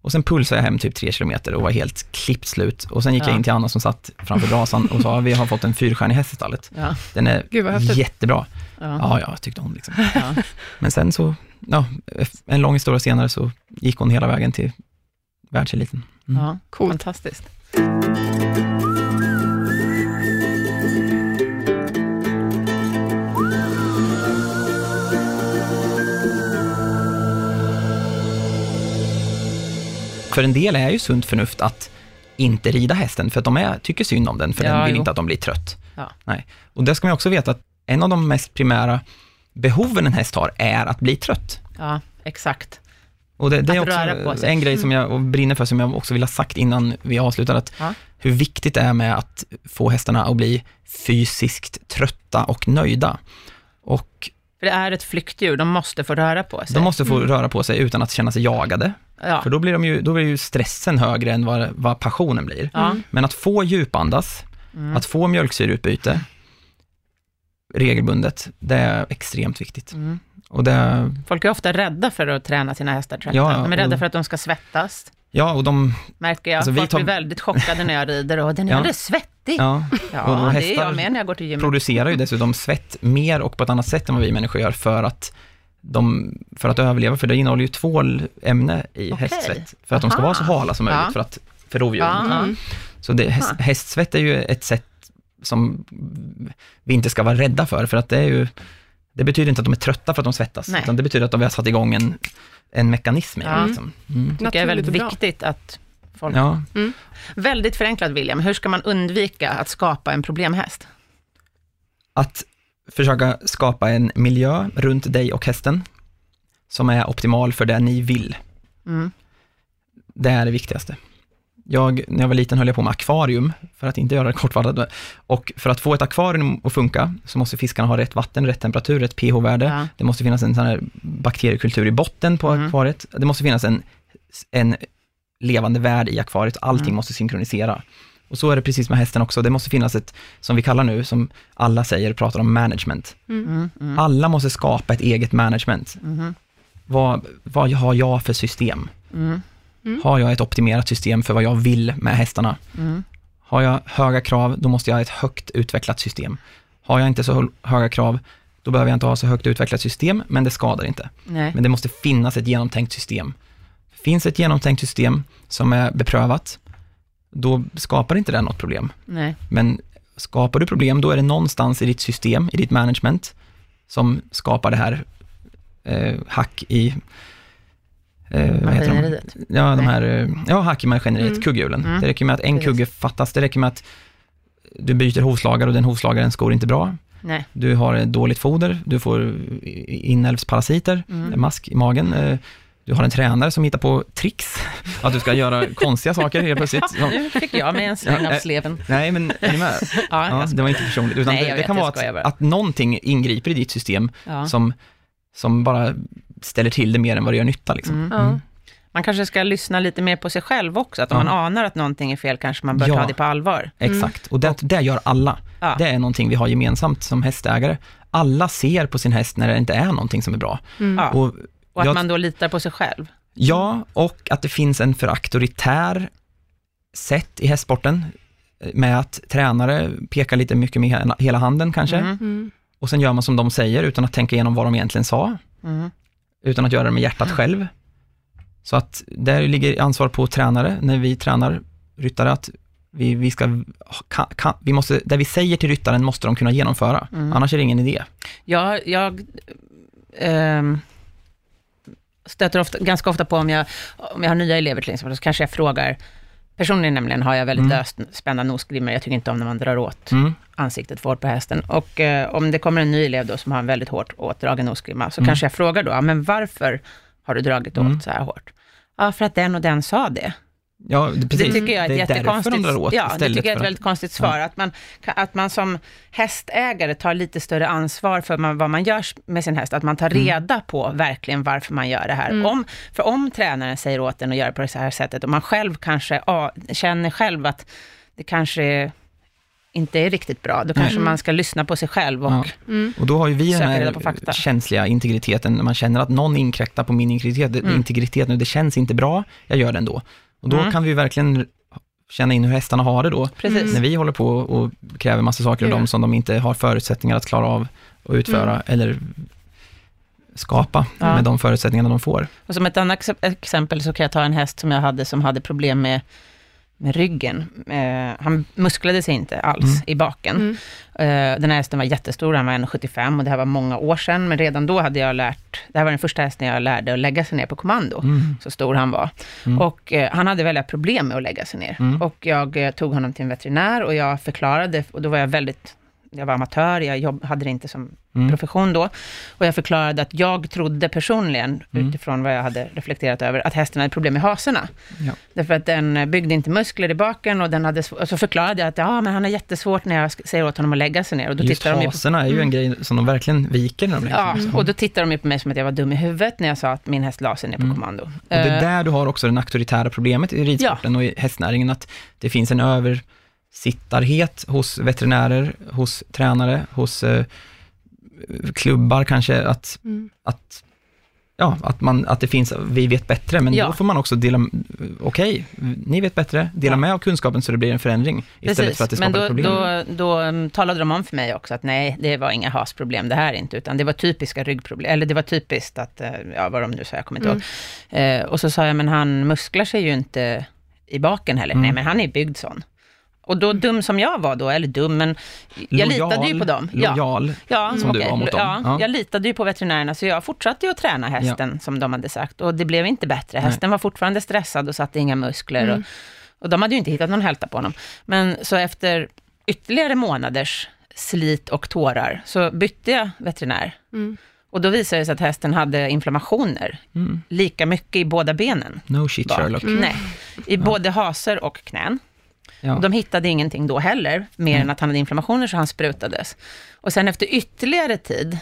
Och sen pulsade jag hem typ tre kilometer och var helt klippt slut. Och sen gick Ja. jag in till Anna som satt framför brasan och sa, vi har fått en fyrstjärnig häst i stallet. Ja. Den är jättebra. Ja. Ja, ja, tyckte hon liksom. Ja. Men sen så, ja, en lång historia senare så gick hon hela vägen till världseliten. Mm. Ja. Coolt. Fantastiskt. För en del är ju sunt förnuft att inte rida hästen, för att de är, tycker synd om den, för Ja, den vill jo. inte att de blir trött. Ja. Nej. Och det ska man också veta att en av de mest primära behoven en häst har är att bli trött. Ja, exakt. Och det, det är också en grej som jag och brinner för, som jag också vill ha sagt innan vi avslutar, att Ja. hur viktigt det är med att få hästarna att bli fysiskt trötta och nöjda. Och För det är ett flyktdjur, de måste få röra på sig. de måste få röra på sig utan att känna sig jagade, ja. för då blir, de ju, då blir ju stressen högre än vad, vad passionen blir. Ja. Men att få djupandas, Mm. att få mjölksyreutbyte regelbundet, det är extremt viktigt. Mm. Och det, Folk är ofta rädda för att träna sina hästar trötta. Ja, de är rädda och- för att de ska svettas, ja, och de, märker jag. Alltså, vi Folk tar- blir väldigt chockade när jag rider och den är Ja. alldeles svettig. Ja, ja, och det är jag med när jag går till gymmet. producerar ju dessutom svett mer och på ett annat sätt än vad vi människor gör för att de, för att överleva, för det innehåller ju tvålämne i Okej. hästsvett, för att de ska Aha. vara så hala som möjligt Ja. för, att, för rovdjuren. Ja. Mm. Så det, häst, hästsvett är ju ett sätt som vi inte ska vara rädda för, för att det är ju, det betyder inte att de är trötta för att de svettas, Nej. utan det betyder att de har satt igång en, en mekanism det. Ja. Liksom. Mm. jag är väldigt viktigt att folk... Ja, Väldigt förenklat William, hur ska man undvika att skapa en problemhäst? att försöka skapa en miljö runt dig och hästen som är optimal för det ni vill. Mm. Det är det viktigaste. Jag, när jag var liten höll jag på med akvarium, för att inte göra det kortfattat. Och för att få ett akvarium att funka, så måste fiskarna ha rätt vatten, rätt temperatur, rätt pH-värde. Ja. Det måste finnas en sån här bakteriekultur i botten på Mm. akvariet. Det måste finnas en, en levande värld i akvariet. Allting Mm. måste synkronisera. Och så är det precis med hästen också. Det måste finnas ett, som vi kallar nu, som alla säger, pratar om management. Mm. Mm. Alla måste skapa ett eget management. Mm. Vad, vad har jag för system? Mm. Har jag ett optimerat system för vad jag vill med hästarna? Mm. Har jag höga krav, då måste jag ha ett högt utvecklat system. Har jag inte så höga krav, då behöver jag inte ha så högt utvecklat system, men det skadar inte. Nej. Men det måste finnas ett genomtänkt system. Finns ett genomtänkt system som är beprövat, då skapar inte det något problem. Nej. Men skapar du problem, då är det någonstans i ditt system, i ditt management, som skapar det här eh, hack i... Eh, vad heter de? Ja, de här, eh, ja, hack i maskineriet, Mm. kugghjulen. Mm. Det räcker med att en Precis. kugge fattas, det räcker med att du byter hovslagare och den hovslagaren skor inte bra. Nej. Du har ett dåligt foder, du får inälvsparasiter, Mm. mask i magen. Du har en tränare som hittar på tricks, att du ska göra konstiga saker helt plötsligt. Ja, Nu fick jag med en släng av eh, sleven. Nej, men är ni med? Ja, Ja, det var inte personligt, utan Nej, det, det kan vara att, att någonting ingriper i ditt system ja. som, som bara ställer till det mer än vad det gör nytta. Liksom. Mm. Ja. Man kanske ska lyssna lite mer på sig själv också, att om Ja. man anar att någonting är fel kanske man bör Ja. ta det på allvar. Exakt, och det, det gör alla. Ja. Det är någonting vi har gemensamt som hästägare. Alla ser på sin häst när det inte är någonting som är bra. Mm. Och, Och att jag- man då litar på sig själv. ja, och att det finns en för auktoritär sätt i hästsporten med att tränare pekar lite mycket med hela- handen kanske, Mm. Mm. och sen gör man som de säger utan att tänka igenom vad de egentligen sa, Mm. utan att göra det med hjärtat själv. Så att där ligger ansvar på tränare, när vi tränar ryttare, att vi, vi ska, kan, kan, vi måste, det vi säger till ryttaren måste de kunna genomföra, Mm. annars är det ingen idé. Jag, jag ehm, stöter ofta, ganska ofta på om jag, om jag har nya elever till exempel, så kanske jag frågar, personligen nämligen har jag väldigt Mm. löst spända nosgrimmor, jag tycker inte om när man drar åt Mm. ansiktet för hårt på hästen. Och eh, om det kommer en ny elev då som har en väldigt hårt åtdragen nosgrimma, så Mm. kanske jag frågar då, men varför har du dragit åt Mm. så här hårt? Ja, för att den och den sa det. Ja, det, precis. Det tycker jag är ett det är jättekonstigt, de drar åt ja, det tycker jag är ett väldigt konstigt svar. Att, man, att man som hästägare tar lite större ansvar för man, vad man gör med sin häst. Att man tar Mm. reda på verkligen varför man gör det här. Mm. Om, för om tränaren säger åt en att göra på det här sättet och man själv kanske ja, känner själv att det kanske inte är riktigt bra, då kanske Mm. man ska lyssna på sig själv och Ja. Mm. Och då har ju vi den här känsliga integriteten, när man känner att någon inkräktar på min integritet, Mm. integritet nu, det känns inte bra, jag gör det ändå. Och då Mm. kan vi verkligen känna in hur hästarna har det då, precis. När vi håller på och kräver massa saker av dem som de inte har förutsättningar att klara av att utföra, Mm. eller skapa Ja. med de förutsättningarna de får. Och som ett annat ex- exempel så kan jag ta en häst som jag hade som hade problem med, med ryggen. Eh, han musklade sig inte alls Mm. i baken. Mm. Eh, den här hästen var jättestor, han var 1,75 och det här var många år sedan, men redan då hade jag lärt, det här var den första hästen jag lärde att lägga sig ner på kommando, Mm. så stor han var. Mm. Och eh, han hade väldigt problem med att lägga sig ner. Mm. Och jag eh, tog honom till en veterinär och jag förklarade, och då var jag väldigt jag var amatör, jag jobb, hade det inte som Mm. profession då. Och jag förklarade att jag trodde personligen, Mm. utifrån vad jag hade reflekterat över, att hästen hade problem med haserna. Ja. Därför att den byggde inte muskler i baken och den hade och så förklarade jag att ja, men han har jättesvårt när jag säger åt honom att lägga sig ner. Och då Just tittar de ju på haserna är ju en grej som de verkligen viker när de lägger Ja, sig. och då tittar de ju på mig som att jag var dum i huvudet när jag sa att min häst la sig ner på Mm. kommando. Och det är Eh, där du har också det auktoritära problemet i ridsporten och i hästnäringen, att det finns en översittarhet hos veterinärer, hos tränare, hos eh, klubbar kanske, att, Mm. att, ja, att, man, att det finns, vi vet bättre, men Ja. då får man också dela, okej, ni vet bättre, dela Ja. med av kunskapen så det blir en förändring, istället Precis, för att det men skapar då, problem. då, då um, talade de om för mig också att nej, det var inga hasproblem det här inte, utan det var typiska ryggproblem, eller det var typiskt att, eh, ja vad de nu sa, jag kommer inte Mm. ihåg. Eh, och så sa jag, men han musklar sig ju inte i baken heller. Mm. Nej, men han är byggd sån. Och då dum som jag var då, eller dum, men jag litade ju på dem. Ja. Lojal, Ja, som du okej. var mot dem. Ja, Ja. jag litade ju på veterinärerna, så jag fortsatte ju att träna hästen, som de hade sagt. Och det blev inte bättre. Hästen var fortfarande stressad och satte inga muskler. Mm. Och, och de hade ju inte hittat någon hälta på honom. Men så efter ytterligare månaders slit och tårar, så bytte jag veterinär. Mm. Och då visade det sig att hästen hade inflammationer, Mm. lika mycket i båda benen. No shit bak. Sherlock. Nej, i både haser och knän. Ja. De hittade ingenting då heller, mer Mm. än att han hade inflammationer så han sprutades. Och sen efter ytterligare tid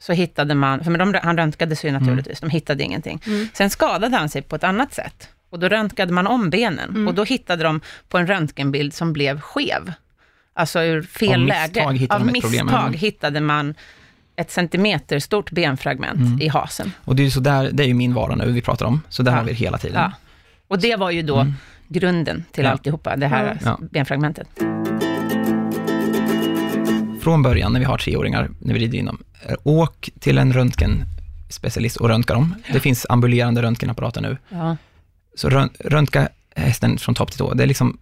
så hittade man, för de, han röntgades ju naturligtvis, de hittade ingenting. Mm. Sen skadade han sig på ett annat sätt. Och då röntgade man om benen. Mm. Och då hittade de på en röntgenbild som blev skev. Alltså ur fel Av läge. misstag hittade Av misstag Mm. hittade man ett centimeter stort benfragment Mm. i hasen. Och det är ju så där, det är ju min vara nu vi pratar om, så där Ja. har vi det hela tiden. Ja. Och det var ju då Mm. Grunden till Ja. alltihopa, det här Ja. benfragmentet. Från början när vi har treåringar, när vi rider in dem, eh, åk till en röntgenspecialist och röntga dem. Det finns ambulerande röntgenapparater nu. Ja. Så rön, röntga hästen från topp till tå. Det är liksom,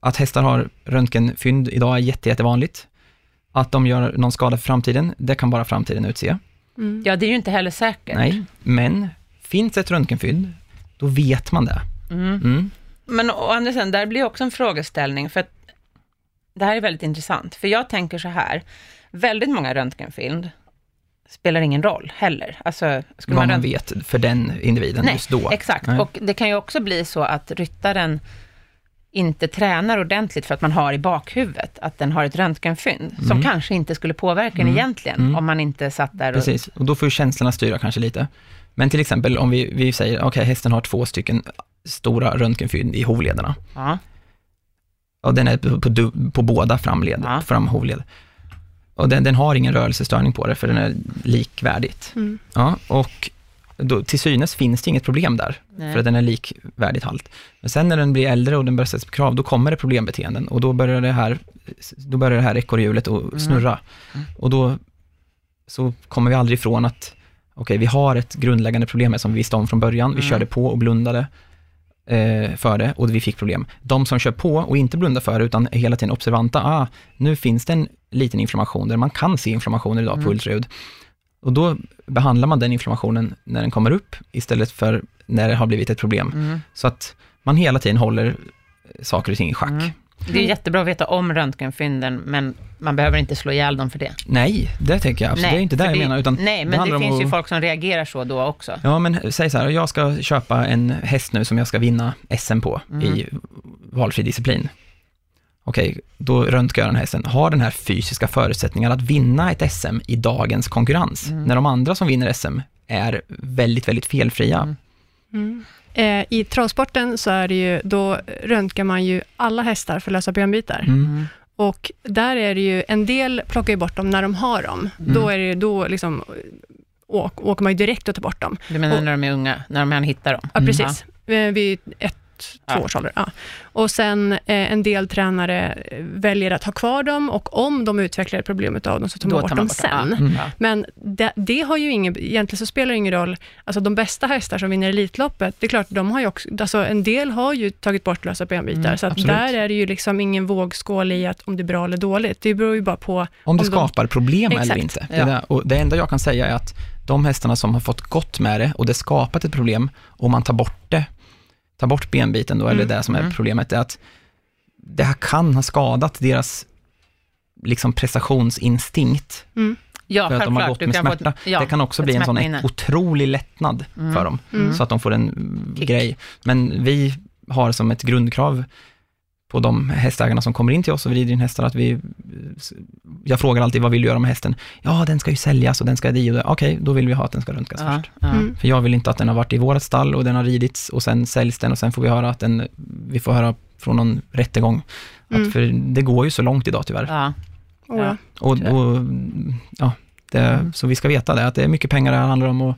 att hästar har röntgenfynd idag är jätte, jättevanligt. Att de gör någon skada för framtiden, det kan bara framtiden utse. Mm. ja, det är ju inte heller säkert. Nej, men finns ett röntgenfynd, då vet man det. Mm. Mm. Men å andra sidan, där blir också en frågeställning, för att det här är väldigt intressant. För jag tänker så här, väldigt många röntgenfilm spelar ingen roll heller. Alltså, skulle Vad man rönt- vet för den individen Nej, just då. Exakt, Nej. och det kan ju också bli så att ryttaren inte tränar ordentligt för att man har i bakhuvudet att den har ett röntgenfynd, som Mm. kanske inte skulle påverka Mm. egentligen, Mm. om man inte satt där och... Precis, och då får ju känslorna styra kanske lite. Men till exempel om vi, vi säger, okej, hästen har två stycken stora röntgenfynd i hovlederna. Ja, Och den är på, på, på båda framled, Ja. framhovled. Och den, den har ingen rörelsestörning på det, för den är likvärdigt. Mm. Ja, och då, till synes finns det inget problem där, nej. för att den är likvärdigt halt. Men sen när den blir äldre och den börjar sättas på krav, då kommer det problembeteenden och då börjar det här, då börjar det här ekorrhjulet att Mm. snurra. Mm. Och då så kommer vi aldrig ifrån att, okej, vi har ett grundläggande problem som vi visste om från början, vi Mm. körde på och blundade för det och vi fick problem. De som kör på och inte blundar för det, utan är hela tiden observanta, ah, nu finns det en liten inflammation där man kan se inflammationer idag på Mm. ultraljud. Och då behandlar man den inflammationen när den kommer upp, istället för när det har blivit ett problem. Mm. Så att man hela tiden håller saker och ting i schack. Mm. Det är jättebra att veta om röntgenfynden, men man behöver inte slå ihjäl dem för det. Nej, det tänker jag absolut. det är inte det jag menar, utan Nej, det men det, om finns ju att- folk som reagerar så då också. Ja, men säg så här, jag ska köpa en häst nu som jag ska vinna SM på Mm. i valfri disciplin. Okej, då röntgar jag den hästen. Har den här fysiska förutsättningar att vinna ett SM i dagens konkurrens? Mm. När de andra som vinner SM är väldigt, väldigt felfria. Mm. Mm. Eh, I travsporten så är det ju, då röntgar man ju alla hästar för lösa benbitar. Mm. Och där är det ju, en del plockar ju bort dem när de har dem. Mm. Då, är det, då liksom, åk, åker man ju direkt och tar bort dem. Du menar Och- när de är unga, när man hittar dem? Ja, Mm. precis. Eh, Vid ett, två Ja. års ålder. Ja. Och sen eh, en del tränare eh, väljer att ha kvar dem och om de utvecklar ett problem av dem så tar man Då bort tar man dem bort dem. sen. Mm. Ja. Men det, det har ju ingen, egentligen så spelar det ingen roll, alltså de bästa hästar som vinner Elitloppet, det är klart, de har ju också, alltså en del har ju tagit bort lösa benbitar, Mm, så där är det ju liksom ingen vågskål i att om det är bra eller dåligt, det beror ju bara på Om det Om de- skapar problem eller Exakt. inte. Det, är Ja. det, och det enda jag kan säga är att de hästarna som har fått gott med det och det skapat ett problem och man tar bort det, tar bort benbiten då, Mm. eller det som är Mm. problemet, är att det här kan ha skadat deras liksom prestationsinstinkt Mm. Ja, för att de har gått med smärta. ett- ja, det kan också bli en sån otrolig lättnad Mm. för dem, Mm. så att de får en Kick. grej. Men vi har som ett grundkrav på de hästägarna som kommer in till oss och rider in hästar, att vi, jag frågar alltid, vad vill du göra med hästen? Ja, den ska ju säljas och den ska di och. Okej, då vill vi ha att den ska röntgas Ja, först. ja. Mm. För jag vill inte att den har varit i vårat stall och den har ridits och sen säljs den och sen får vi höra att den, vi får höra från någon rättegång. Att Mm. för det går ju så långt idag tyvärr. Ja. Oh, ja. Och, och, ja, det, så vi ska veta det, att det är mycket pengar det här handlar om. Och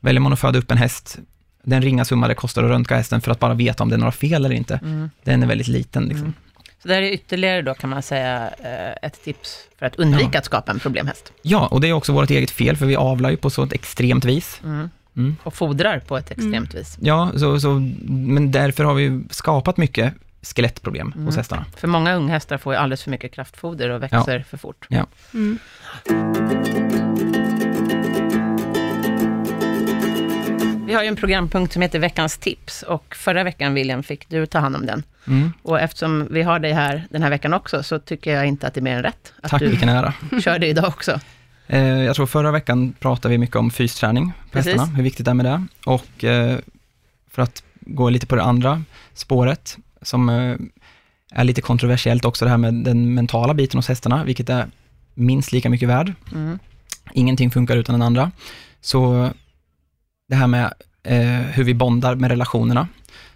väljer man att föda upp en häst, den ringa summa det kostar att röntga hästen för att bara veta om det är några fel eller inte, Mm. den är väldigt liten. Liksom. Mm. Så det här är ytterligare då, kan man säga, eh, ett tips för att undvika Ja. att skapa en problemhäst. Ja, och det är också vårt eget fel, för vi avlar ju på så ett extremt vis. Mm. Mm. Och fodrar på ett extremt vis. Ja, så, så, men därför har vi skapat mycket skelettproblem Mm. hos hästarna. För många unghästar får ju alldeles för mycket kraftfoder och växer för fort. Mm. Vi har ju en programpunkt som heter Veckans tips och förra veckan, William, fick du ta hand om den. Mm. Och eftersom vi har dig här den här veckan också, så tycker jag inte att det är mer än rätt att Tack, du vilken ära. kör det idag också. Eh, jag tror förra veckan pratade vi mycket om fysträning på Precis. hästarna, hur viktigt det är med det. Och eh, för att gå lite på det andra spåret, som eh, är lite kontroversiellt också, det här med den mentala biten hos hästarna, vilket är minst lika mycket värd. Mm. Ingenting funkar utan den andra. Så det här med eh, hur vi bondar med relationerna.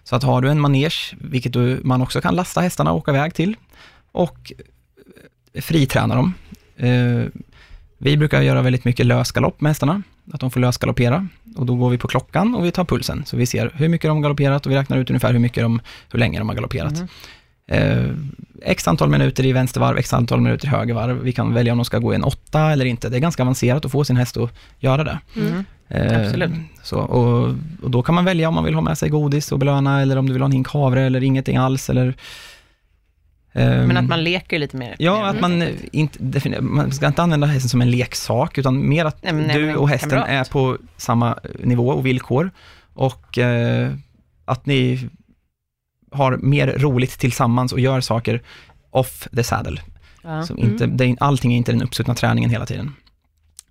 Så att har du en manege, vilket du, man också kan lasta hästarna och åka iväg till, och eh, friträna dem. Eh, vi brukar göra väldigt mycket lösgalopp med hästarna, att de får lösgaloppera. Och då går vi på klockan och vi tar pulsen, så vi ser hur mycket de har galopperat och vi räknar ut ungefär hur, mycket de, hur länge de har galopperat. Mm. Eh, x antal minuter i vänstervarv, x antal minuter i högervarv. Vi kan välja om de ska gå i en åtta eller inte. Det är ganska avancerat att få sin häst att göra det. Mm. Eh, Absolut. Så, och, och då kan man välja om man vill ha med sig godis och belöna, eller om du vill ha en hink havre eller ingenting alls. Eller, ehm, Men att man leker lite mer. Ja, mer att man inte, man ska inte använda hästen som en leksak, utan mer att Nej, du och hästen kamrat. är på samma nivå och villkor. Och eh, att ni har mer roligt tillsammans och gör saker off the saddle. Ja. Som inte, det är, allting är inte den uppsuttna träningen hela tiden.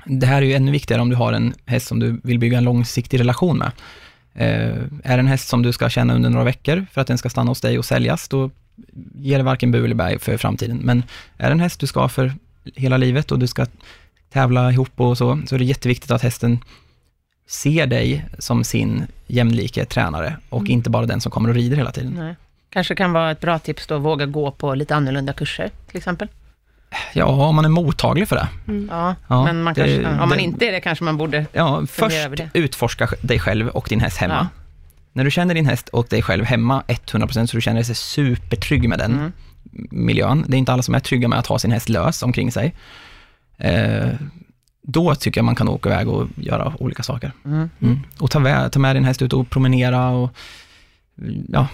Det här är ju ännu viktigare om du har en häst som du vill bygga en långsiktig relation med. Eh, är det en häst som du ska känna under några veckor för att den ska stanna hos dig och säljas, då ger det varken bu eller bä för framtiden. Men är det en häst du ska ha för hela livet och du ska tävla ihop och så, så är det jätteviktigt att hästen ser dig som sin jämlike tränare och Mm. inte bara den som kommer och rider hela tiden. Nej. Kanske kan vara ett bra tips då, våga gå på lite annorlunda kurser, till exempel. Ja, om man är mottaglig för det. Mm. Ja, Ja, men man det- kanske, om man det- inte är det kanske man borde... Ja, först över det. utforska dig själv och din häst hemma. Ja. När du känner din häst och dig själv hemma 100% så du känner dig supertrygg med den Mm. miljön. Det är inte alla som är trygga med att ha sin häst lös omkring sig. Eh, då tycker jag man kan åka iväg och göra olika saker. Mm. Mm. Och ta med, ta med din häst ut och promenera och ja,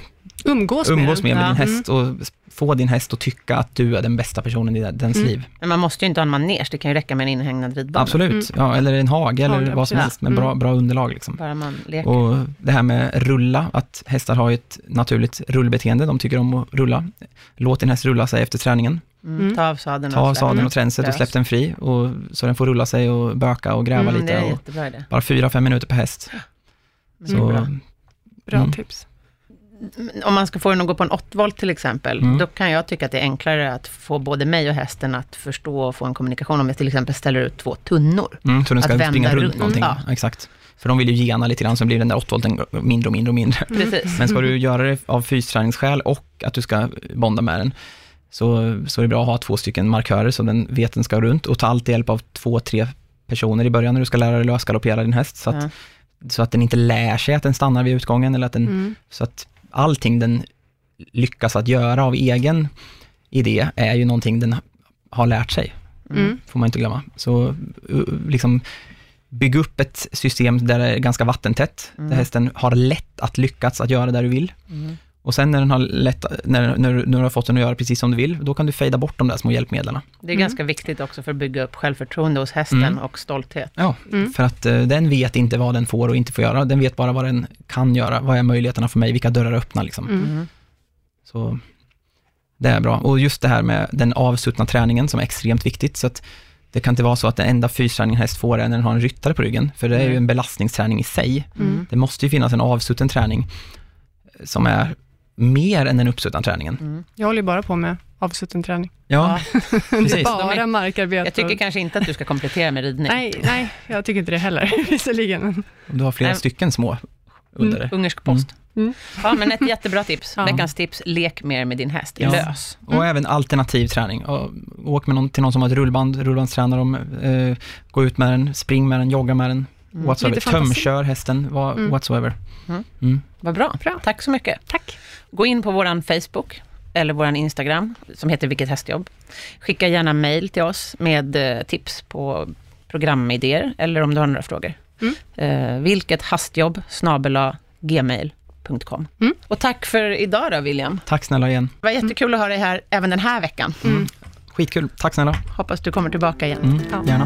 Umgås, umgås med mer den. med Ja. din häst och få din häst att tycka att du är den bästa personen i dens Mm. liv. Men man måste ju inte ha en manege, det kan ju räcka med en inhägnad ridbana. Absolut, ja, eller en hage eller vad som helst med bra, Mm. bra underlag. Liksom. Bara man leker. Och det här med rulla, att hästar har ju ett naturligt rullbeteende, de tycker om att rulla. Låt din häst rulla sig efter träningen. Mm. Mm. Ta av sadeln Ta av sadeln och tränset och släpp den fri, och, så den får rulla sig och böka och gräva Mm, lite. Det är Och bara fyra, fem minuter per häst. Mm, Så, bra. Bra Mm. tips. Om man ska få den att gå på en 8 volt till exempel, Mm. då kan jag tycka att det är enklare att få både mig och hästen att förstå och få en kommunikation om jag till exempel ställer ut två tunnor. mm, så den ska Att vända springa runt, runt, någonting. ja. Exakt. För de vill ju gena lite grann, så blir den där 8 volten mindre och mindre och mindre. Precis. Men ska du göra det av fysträningsskäl och att du ska bonda med den, så, så är det bra att ha två stycken markörer, så den vet den ska runt, och ta alltid hjälp av två, tre personer i början när du ska lära dig lösgaloppera din häst, så att, Ja. så att den inte lär sig att den stannar vid utgången, eller att den, Mm. så att allting den lyckas att göra av egen idé, är ju någonting den har lärt sig, Mm. får man inte glömma. Så uh, liksom, bygg upp ett system där det är ganska vattentätt, Mm. där hästen har lätt att lyckas att göra det du vill. Mm. Och sen när den har lätt, när, när, när du har fått den att göra precis som du vill, då kan du fejda bort de där små hjälpmedlen. Det är Mm. ganska viktigt också för att bygga upp självförtroende hos hästen Mm. och stolthet. Ja, Mm. för att eh, den vet inte vad den får och inte får göra. Den vet bara vad den kan göra. Vad är möjligheterna för mig? Vilka dörrar öppnar liksom? Mm. Mm. Så Det är bra. Och just det här med den avsuttna träningen som är extremt viktigt. Så att det kan inte vara så att den enda fysträning en häst får är när den har en ryttare på ryggen, för det är ju en belastningsträning i sig. Mm. Det måste ju finnas en avsutten träning som är mer än den uppsuttna träningen. Mm. Jag håller ju bara på med avsutten träning. Ja, Det är precis. bara är- markarbete. Jag tycker kanske inte att du ska komplettera med ridning. nej, nej, jag tycker inte det heller, visserligen. Du har flera Nej. stycken små under det. Ungersk post. Mm. Ja, men ett jättebra tips. Ja. Veckans tips, lek mer med din häst. Ja. Lös. Och även alternativ träning. Och, åk med någon, till någon som har ett rullband, rullbandsträna dem, eh, gå ut med den, spring med den, jogga med den, whatsoever. Lite fantasi. Tömkör hästen, vad, Mm. whatsoever. Mm. Mm. Vad bra. Bra. Tack så mycket. Tack. Gå in på vår Facebook eller vår Instagram som heter Vilket hästjobb. Skicka gärna mail till oss med eh, tips på programidéer eller om du har några frågor. Mm. Eh, vilket hastjobb snabela gmail.com. Mm. Och tack för idag då William. Tack snälla igen. Det var jättekul att ha dig här även den här veckan. Mm. Skitkul, tack snälla. Hoppas du kommer tillbaka igen. Mm. Ja. Gärna.